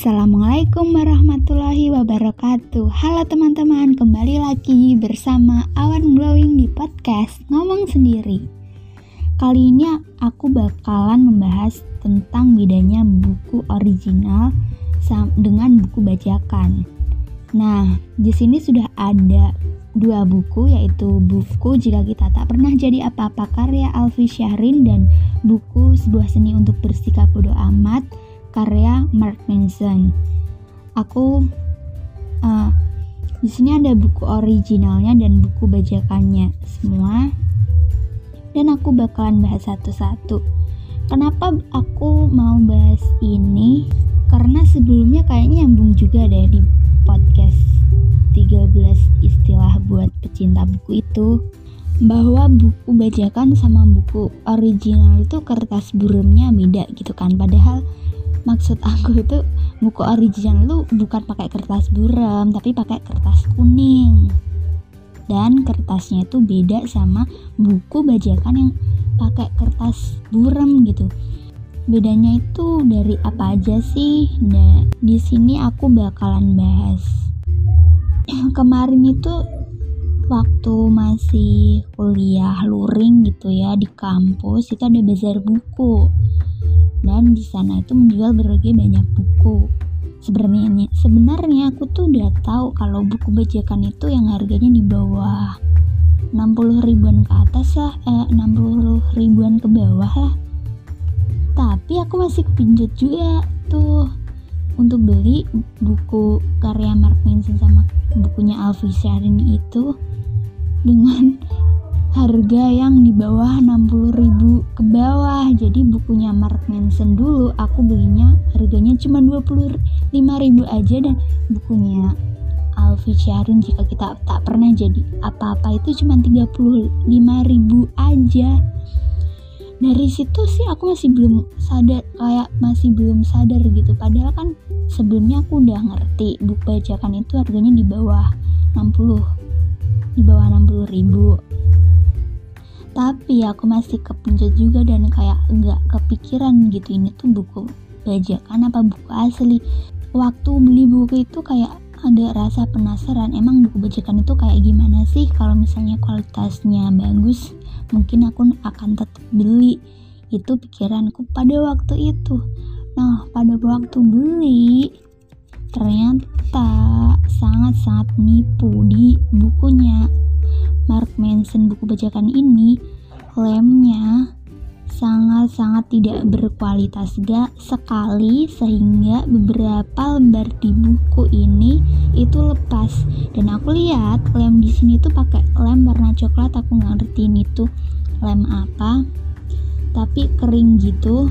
Assalamualaikum warahmatullahi wabarakatuh. Halo teman-teman, kembali lagi bersama Awan Glowing di podcast Ngomong Sendiri. Kali ini aku bakalan membahas tentang bedanya buku original dengan buku bajakan. Nah, di sini sudah ada dua buku yaitu buku Jika Kita Tak Pernah Jadi Apa-Apa karya Alfi Syahrin dan buku Sebuah Seni Untuk Bersikap Bodoh Amat karya Mark Manson. Aku uh, di sini ada buku originalnya dan buku bajakannya semua. Dan aku bakalan bahas satu-satu. Kenapa aku mau bahas ini? Karena sebelumnya kayaknya nyambung juga deh di podcast 13 istilah buat pecinta buku itu bahwa buku bajakan sama buku original itu kertas buremnya beda gitu kan padahal maksud aku itu buku original lu bukan pakai kertas buram tapi pakai kertas kuning. Dan kertasnya itu beda sama buku bajakan yang pakai kertas buram gitu. Bedanya itu dari apa aja sih? Nah di sini aku bakalan bahas. Kemarin itu waktu masih kuliah luring gitu ya di kampus itu ada bazar buku dan di sana itu menjual berbagai banyak buku. Sebenarnya sebenarnya aku tuh udah tahu kalau buku bajakan itu yang harganya di bawah 60 ribuan ke atas lah, eh, 60 ribuan ke bawah lah. Tapi aku masih kepincut juga tuh untuk beli buku karya Mark Manson sama bukunya Alfie Sharin itu dengan harga yang di bawah 60 ribu ke bawah. Jadi bukunya Mark Manson dulu aku belinya harganya cuma 25 ribu aja dan bukunya Alfie Sharon jika kita tak pernah jadi apa-apa itu cuma 35 ribu aja. Dari situ sih aku masih belum sadar kayak masih belum sadar gitu. Padahal kan sebelumnya aku udah ngerti buku bajakan itu harganya di bawah 60 di bawah 60 ribu tapi aku masih kepencet juga dan kayak nggak kepikiran gitu ini tuh buku bajakan apa buku asli. Waktu beli buku itu kayak ada rasa penasaran emang buku bajakan itu kayak gimana sih? Kalau misalnya kualitasnya bagus mungkin aku akan tetap beli. Itu pikiranku pada waktu itu. Nah pada waktu beli ternyata sangat-sangat nipu di bukunya Mark Manson buku bajakan ini lemnya sangat-sangat tidak berkualitas gak sekali sehingga beberapa lembar di buku ini itu lepas. Dan aku lihat lem di sini tuh pakai lem warna coklat aku nggak ngerti ini tuh lem apa. Tapi kering gitu.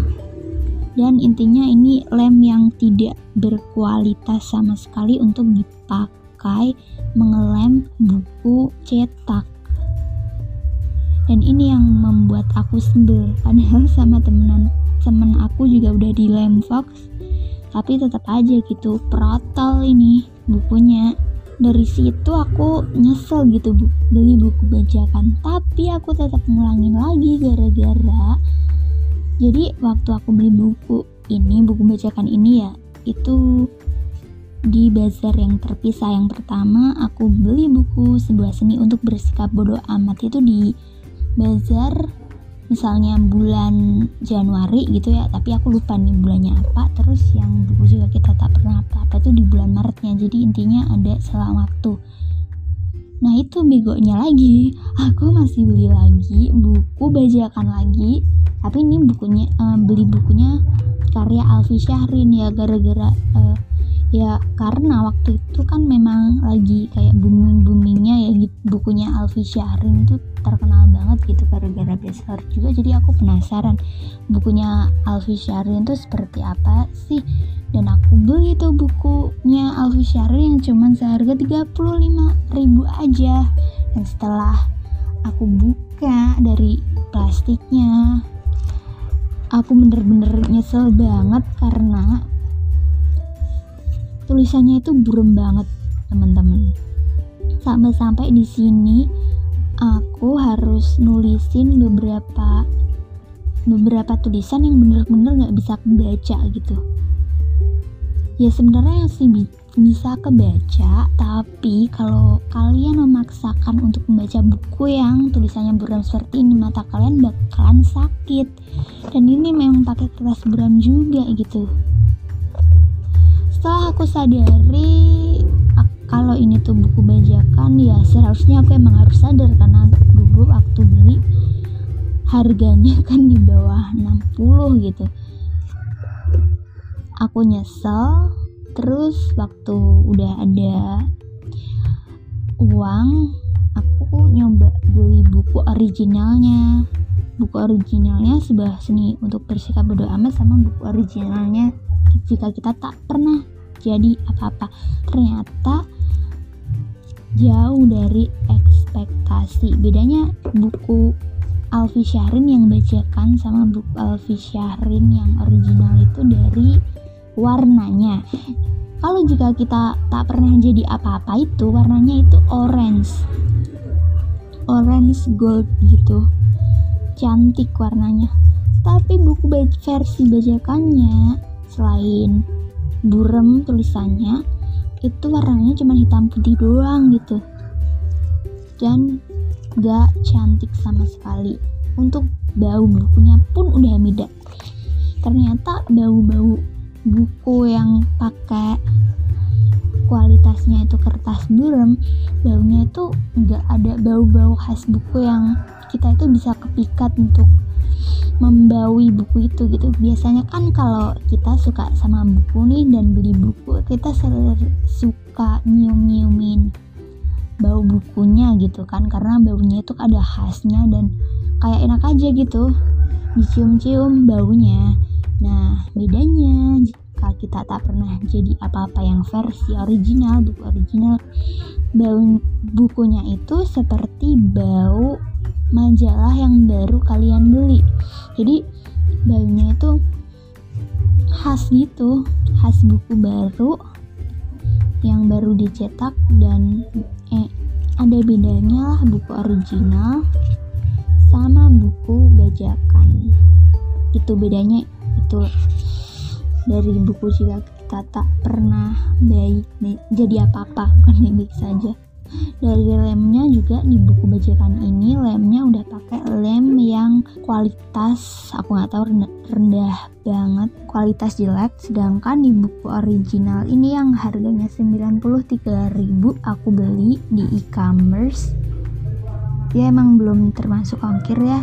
Dan intinya ini lem yang tidak berkualitas sama sekali untuk dipakai mengelem buku cetak dan ini yang membuat aku sebel padahal sama temenan temen aku juga udah di lem fox. Tapi tetap aja gitu protol ini bukunya. Dari situ aku nyesel gitu bu beli buku bajakan. Tapi aku tetap ngulangin lagi gara-gara jadi waktu aku beli buku ini buku bajakan ini ya itu di bazar yang terpisah. Yang pertama aku beli buku sebuah seni untuk bersikap bodoh amat. Itu di bazar misalnya bulan Januari gitu ya tapi aku lupa nih bulannya apa terus yang buku juga kita tak pernah apa-apa itu di bulan Maretnya jadi intinya ada selang waktu. Nah itu begonya lagi. Aku masih beli lagi buku bajakan lagi tapi ini bukunya uh, beli bukunya karya Alfi Syahrin ya gara-gara uh, ya karena waktu itu kan memang lagi kayak booming boomingnya ya gitu bukunya Alfi Syahrin tuh terkenal banget gitu gara-gara bestseller juga. Jadi aku penasaran bukunya Alfi Syahrin tuh seperti apa sih? Dan aku beli tuh bukunya Alfi Syahrin yang cuman seharga 35 ribu aja. Dan setelah aku buka dari plastiknya aku bener-bener nyesel banget karena tulisannya itu burem banget teman-teman. Sampai-sampai di sini aku harus nulisin beberapa beberapa tulisan yang bener-bener nggak bisa kebaca gitu. Ya sebenarnya sih bisa kebaca tapi kalau kalian memaksakan untuk membaca buku yang tulisannya buram seperti ini mata kalian bakalan sakit. Dan ini memang pakai kertas buram juga gitu setelah aku sadari kalau ini tuh buku bajakan ya seharusnya aku emang harus sadar karena dulu waktu beli harganya kan di bawah 60 gitu. Aku nyesel terus waktu udah ada uang aku nyoba beli buku originalnya. Buku originalnya sebelah seni untuk bersikap bodo amat sama buku originalnya. Jika kita tak pernah jadi apa-apa. Ternyata jauh dari ekspektasi. Bedanya buku Alfi Syahrin yang bacakan sama buku Alfi Syahrin yang original itu dari warnanya. Kalau jika kita tak pernah jadi apa-apa itu warnanya itu orange. Orange gold gitu. Cantik warnanya. Tapi buku versi bajakannya selain burem tulisannya itu warnanya cuma hitam putih doang gitu. Dan gak cantik sama sekali. Untuk bau bukunya pun udah beda. Ternyata bau-bau buku yang pakai kualitasnya itu kertas burem baunya itu nggak ada bau-bau khas buku yang kita itu bisa kepikat untuk membaui buku itu gitu. Biasanya kan kalau kita suka sama buku nih dan beli buku kita suka nyium-nyiumin bau bukunya gitu kan. Karena baunya itu ada khasnya dan kayak enak aja gitu dicium-cium baunya. Nah, bedanya jika kita tak pernah jadi apa-apa yang versi original, buku original, bau bukunya itu seperti bau majalah yang baru kalian beli. Jadi, baunya itu khas gitu, khas buku baru yang baru dicetak dan eh, ada bedanya lah buku original sama buku bajakan. Itu bedanya itu dari buku jika kita tak pernah baik, baik jadi apa-apa bukan baik-baik saja dari lemnya juga di buku bajakan ini lemnya udah pakai lem yang kualitas aku nggak tahu rendah, banget kualitas jelek. Sedangkan di buku original ini yang harganya 93.000 aku beli di e-commerce. Ya emang belum termasuk ongkir ya.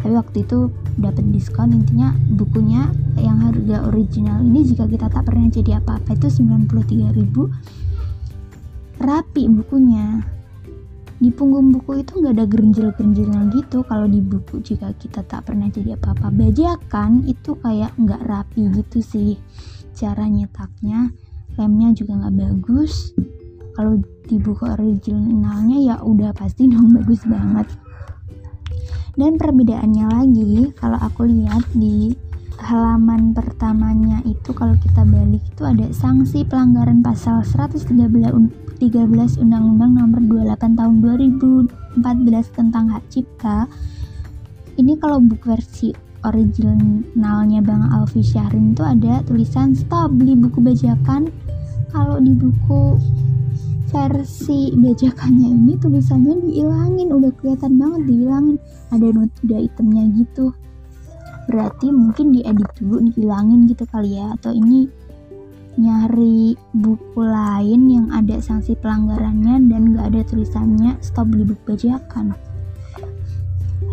Tapi waktu itu dapat diskon intinya bukunya yang harga original ini jika kita tak pernah jadi apa-apa itu 93.000 rapi bukunya. Di punggung buku itu nggak ada gerenjil-gerenjilnya gitu. Kalau di buku jika kita tak pernah jadi apa-apa bajakan itu kayak nggak rapi gitu sih. Cara nyetaknya lemnya juga nggak bagus. Kalau di buku originalnya ya udah pasti dong bagus banget. Dan perbedaannya lagi kalau aku lihat di halaman pertamanya itu kalau kita balik itu ada sanksi pelanggaran pasal 113 Undang-Undang Nomor 28 Tahun 2014 tentang hak cipta. Ini kalau buku versi originalnya Bang Alfi Syahrin itu ada tulisan stop beli buku bajakan. Kalau di buku versi bajakannya ini tulisannya dihilangin udah kelihatan banget dihilangin ada noda hitamnya gitu berarti mungkin diedit dulu dihilangin gitu kali ya atau ini nyari buku lain yang ada sanksi pelanggarannya dan gak ada tulisannya stop beli buku bajakan.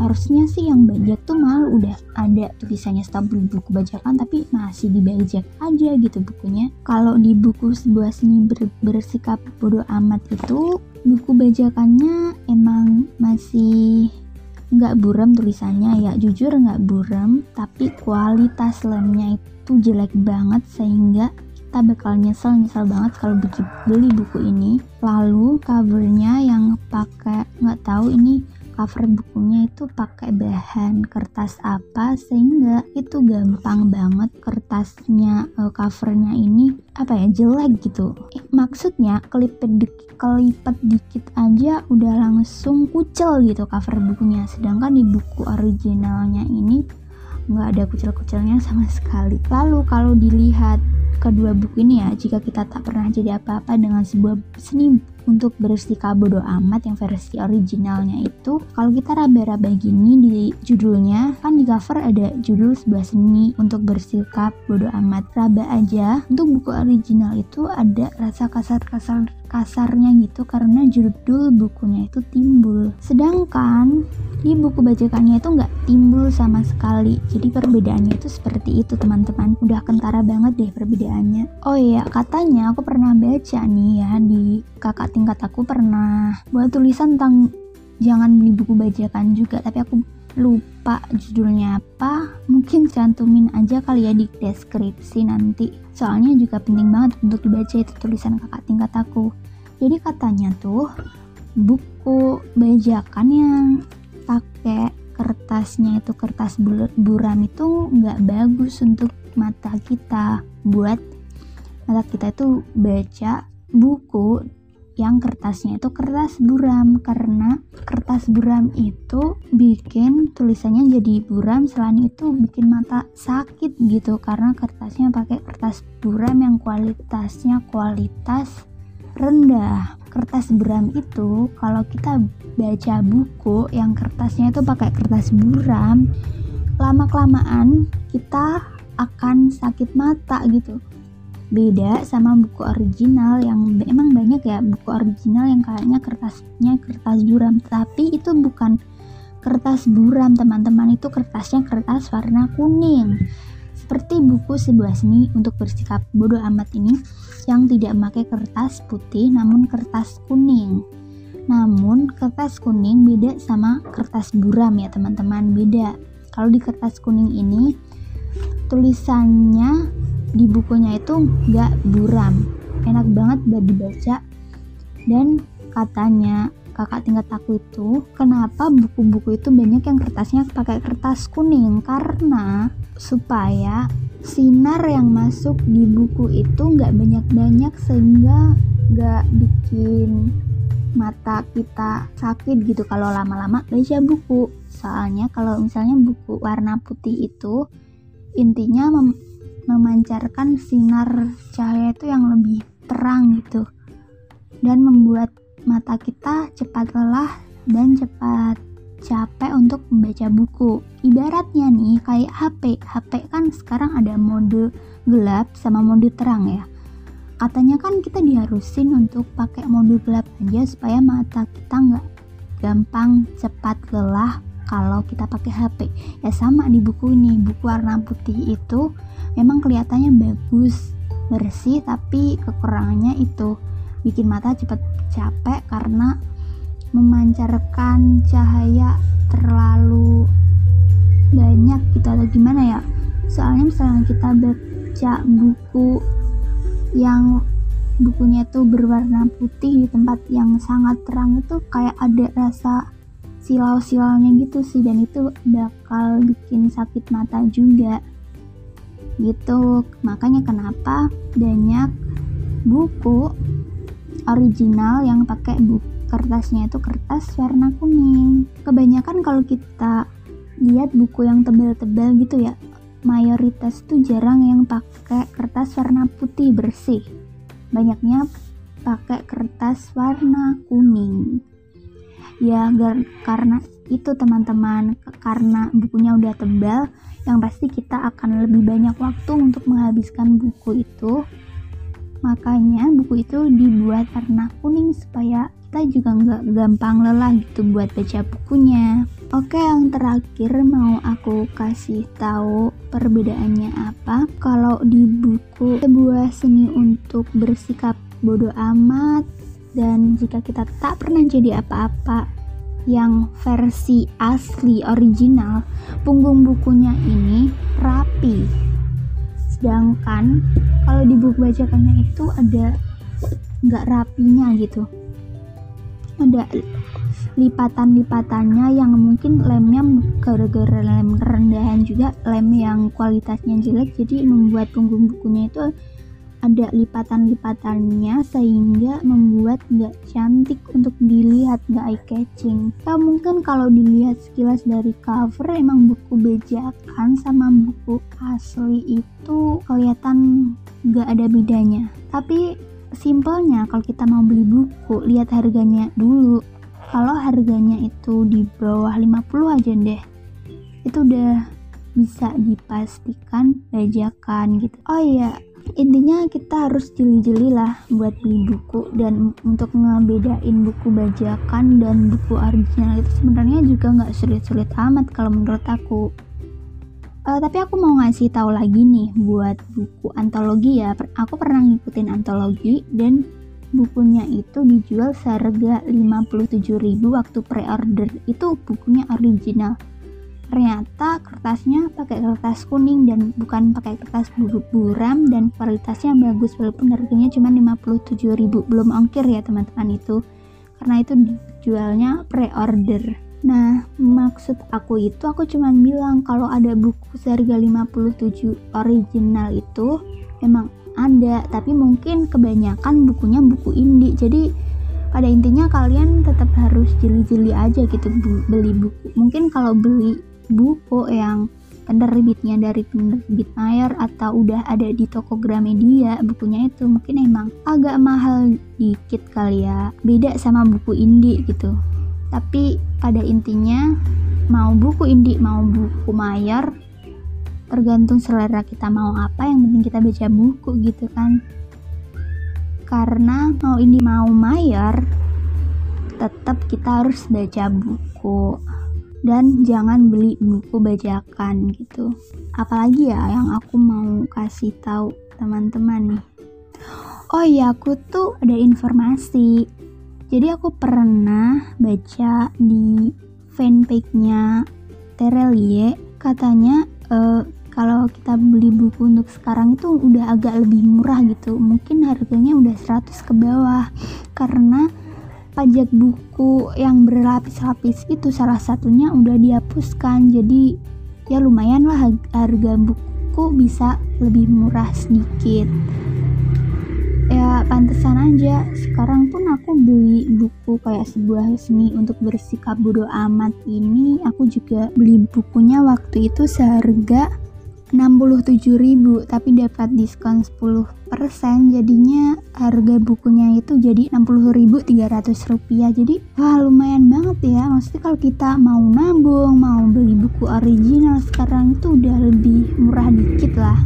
Harusnya sih yang bajak tuh malu udah ada tulisannya stop beli buku bajakan tapi masih dibajak aja gitu bukunya. Kalau di buku sebuah seni ber bersikap bodoh amat itu buku bajakannya emang masih nggak buram tulisannya. Ya jujur nggak buram tapi kualitas lemnya itu jelek banget sehingga kita bakal nyesel nyesel banget kalau beli buku ini. Lalu covernya yang pakai nggak tahu ini cover bukunya itu pakai bahan kertas apa sehingga itu gampang banget kertasnya uh, covernya ini apa ya jelek gitu. Eh, maksudnya kelipet dikit kelipet dikit aja udah langsung kucel gitu cover bukunya. Sedangkan di buku originalnya ini nggak ada kucel-kucelnya sama sekali. Lalu kalau dilihat kedua buku ini ya, jika kita tak pernah jadi apa-apa dengan sebuah seni untuk bersikap bodo amat yang versi originalnya itu kalau kita raba-raba gini di judulnya kan di cover ada judul sebuah seni untuk bersikap bodo amat. Raba aja untuk buku original itu ada rasa kasar-kasar kasarnya gitu karena judul bukunya itu timbul. Sedangkan di buku bajakannya itu nggak timbul sama sekali jadi perbedaannya itu seperti itu teman-teman. Udah kentara banget deh perbedaannya oh iya katanya aku pernah baca nih ya di kakak tingkat aku pernah buat tulisan tentang jangan beli buku bajakan juga tapi aku lupa judulnya apa. Mungkin cantumin aja kali ya di deskripsi nanti. Soalnya juga penting banget untuk dibaca itu tulisan kakak tingkat aku. Jadi katanya tuh buku bajakan yang pakai kertasnya itu kertas buram itu nggak bagus untuk mata kita buat mata kita itu baca buku yang kertasnya itu kertas buram. Karena kertas buram itu bikin tulisannya jadi buram selain itu bikin mata sakit gitu. Karena kertasnya pakai kertas buram yang kualitasnya kualitas rendah. Kertas buram itu kalau kita baca buku yang kertasnya itu pakai kertas buram lama kelamaan kita akan sakit mata gitu. Beda sama buku original yang emang banyak ya buku original yang kayaknya kertasnya kertas buram. Tapi itu bukan kertas buram teman-teman. Itu kertasnya kertas warna kuning. Seperti buku sebuah seni untuk bersikap bodoh amat ini yang tidak memakai kertas putih namun kertas kuning. Namun kertas kuning beda sama kertas buram ya teman-teman. Beda. Kalau di kertas kuning ini tulisannya di bukunya itu nggak buram. Enak banget buat dibaca. Dan katanya kakak tingkat aku itu kenapa buku-buku itu banyak yang kertasnya pakai kertas kuning? Karena supaya sinar yang masuk di buku itu nggak banyak-banyak sehingga nggak bikin mata kita sakit gitu kalau lama-lama baca buku. Soalnya kalau misalnya buku warna putih itu intinya memancarkan sinar cahaya itu yang lebih terang gitu dan membuat mata kita cepat lelah dan cepat capek untuk membaca buku. Ibaratnya nih kayak HP. HP kan sekarang ada mode gelap sama mode terang ya. Katanya kan kita diharusin untuk pakai mode gelap aja supaya mata kita nggak gampang cepat lelah kalau kita pakai HP. Ya sama di buku ini, buku warna putih itu memang kelihatannya bagus bersih tapi kekurangannya itu bikin mata cepat capek karena memancarkan cahaya terlalu banyak gitu atau gimana ya soalnya misalnya kita baca buku yang bukunya itu berwarna putih di tempat yang sangat terang itu kayak ada rasa silau-silaunya gitu sih dan itu bakal bikin sakit mata juga. Gitu. Makanya kenapa banyak buku original yang pakai buku kertasnya itu kertas warna kuning. Kebanyakan kalau kita lihat buku yang tebal-tebal gitu ya mayoritas tuh jarang yang pakai kertas warna putih bersih. Banyaknya pakai kertas warna kuning ya karena itu teman-teman. Karena bukunya udah tebal yang pasti kita akan lebih banyak waktu untuk menghabiskan buku itu. Makanya buku itu dibuat warna kuning supaya kita juga nggak gampang lelah gitu buat baca bukunya. Oke yang terakhir mau aku kasih tahu perbedaannya apa? Kalau di buku sebuah seni untuk bersikap bodoh amat dan jika kita tak pernah jadi apa-apa yang versi asli original punggung bukunya ini rapi. Sedangkan kalau di buku bajakannya itu ada nggak rapinya gitu. Ada lipatan-lipatannya yang mungkin lemnya gara-gara lem rendahan juga lem yang kualitasnya jelek jadi membuat punggung bukunya itu ada lipatan-lipatannya sehingga membuat nggak cantik untuk dilihat nggak eye catching. Ya mungkin kalau dilihat sekilas dari cover emang buku bejakan sama buku asli itu kelihatan nggak ada bedanya. Tapi simpelnya kalau kita mau beli buku lihat harganya dulu. Kalau harganya itu di bawah 50 aja deh itu udah bisa dipastikan bajakan gitu. Oh iya intinya kita harus jeli-jeli lah buat beli buku dan untuk ngebedain buku bajakan dan buku original itu sebenarnya juga nggak sulit-sulit amat kalau menurut aku. Uh, tapi aku mau ngasih tahu lagi nih buat buku antologi ya. Aku pernah ngikutin antologi dan bukunya itu dijual seharga 57.000 waktu pre-order. Itu bukunya original ternyata kertasnya pakai kertas kuning dan bukan pakai kertas buram dan kualitasnya bagus walaupun harganya cuma 57.000 belum ongkir ya teman-teman itu. Karena itu dijualnya pre-order. Nah maksud aku itu aku cuma bilang kalau ada buku seharga 57 original itu emang ada tapi mungkin kebanyakan bukunya buku indie. Jadi pada intinya kalian tetap harus jeli-jeli aja gitu beli buku. Mungkin kalau beli buku yang penerbitnya dari penerbit Mayer atau udah ada di toko Gramedia bukunya itu mungkin emang agak mahal dikit kali ya. Beda sama buku indie gitu. Tapi pada intinya mau buku indie mau buku Mayer tergantung selera kita mau apa yang penting kita baca buku gitu kan. Karena mau ini mau mayor tetap kita harus baca buku dan jangan beli buku bajakan gitu. Apalagi ya yang aku mau kasih tahu teman-teman nih. Oh iya aku tuh ada informasi. Jadi aku pernah baca di fanpage-nya Terelie katanya uh, kalau kita beli buku untuk sekarang itu udah agak lebih murah gitu. Mungkin harganya udah 100 ke bawah. Karena pajak buku yang berlapis-lapis itu salah satunya udah dihapuskan. Jadi ya lumayan lah harga buku bisa lebih murah sedikit. Ya pantesan aja sekarang pun aku beli buku kayak sebuah seni untuk bersikap bodoh amat. Ini aku juga beli bukunya waktu itu seharga 67.000 tapi dapat diskon 10% jadinya harga bukunya itu jadi 60.300 rupiah. Jadi wah lumayan banget ya. Maksudnya kalau kita mau nabung mau beli buku original sekarang itu udah lebih murah dikit lah.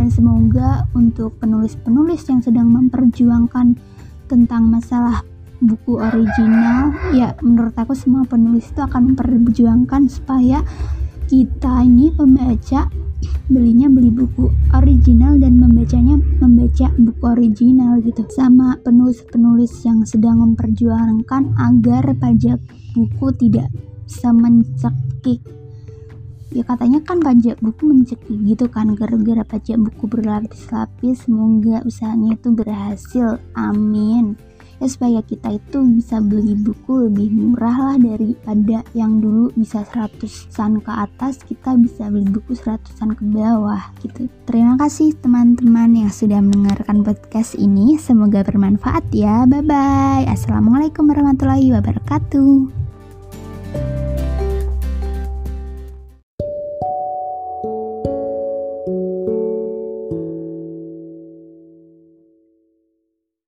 Dan semoga untuk penulis-penulis yang sedang memperjuangkan tentang masalah buku original ya menurut aku semua penulis itu akan memperjuangkan supaya kita ini pembaca belinya beli buku original dan membacanya membaca buku original gitu. Sama penulis-penulis yang sedang memperjuangkan agar pajak buku tidak bisa ya katanya kan pajak buku mencekik gitu kan gara-gara pajak buku berlapis-lapis. Semoga usahanya itu berhasil. Amin ya supaya kita itu bisa beli buku lebih murah lah daripada yang dulu bisa 100-an ke atas kita bisa beli buku 100-an ke bawah gitu. Terima kasih teman-teman yang sudah mendengarkan podcast ini. Semoga bermanfaat ya. Bye bye assalamualaikum warahmatullahi wabarakatuh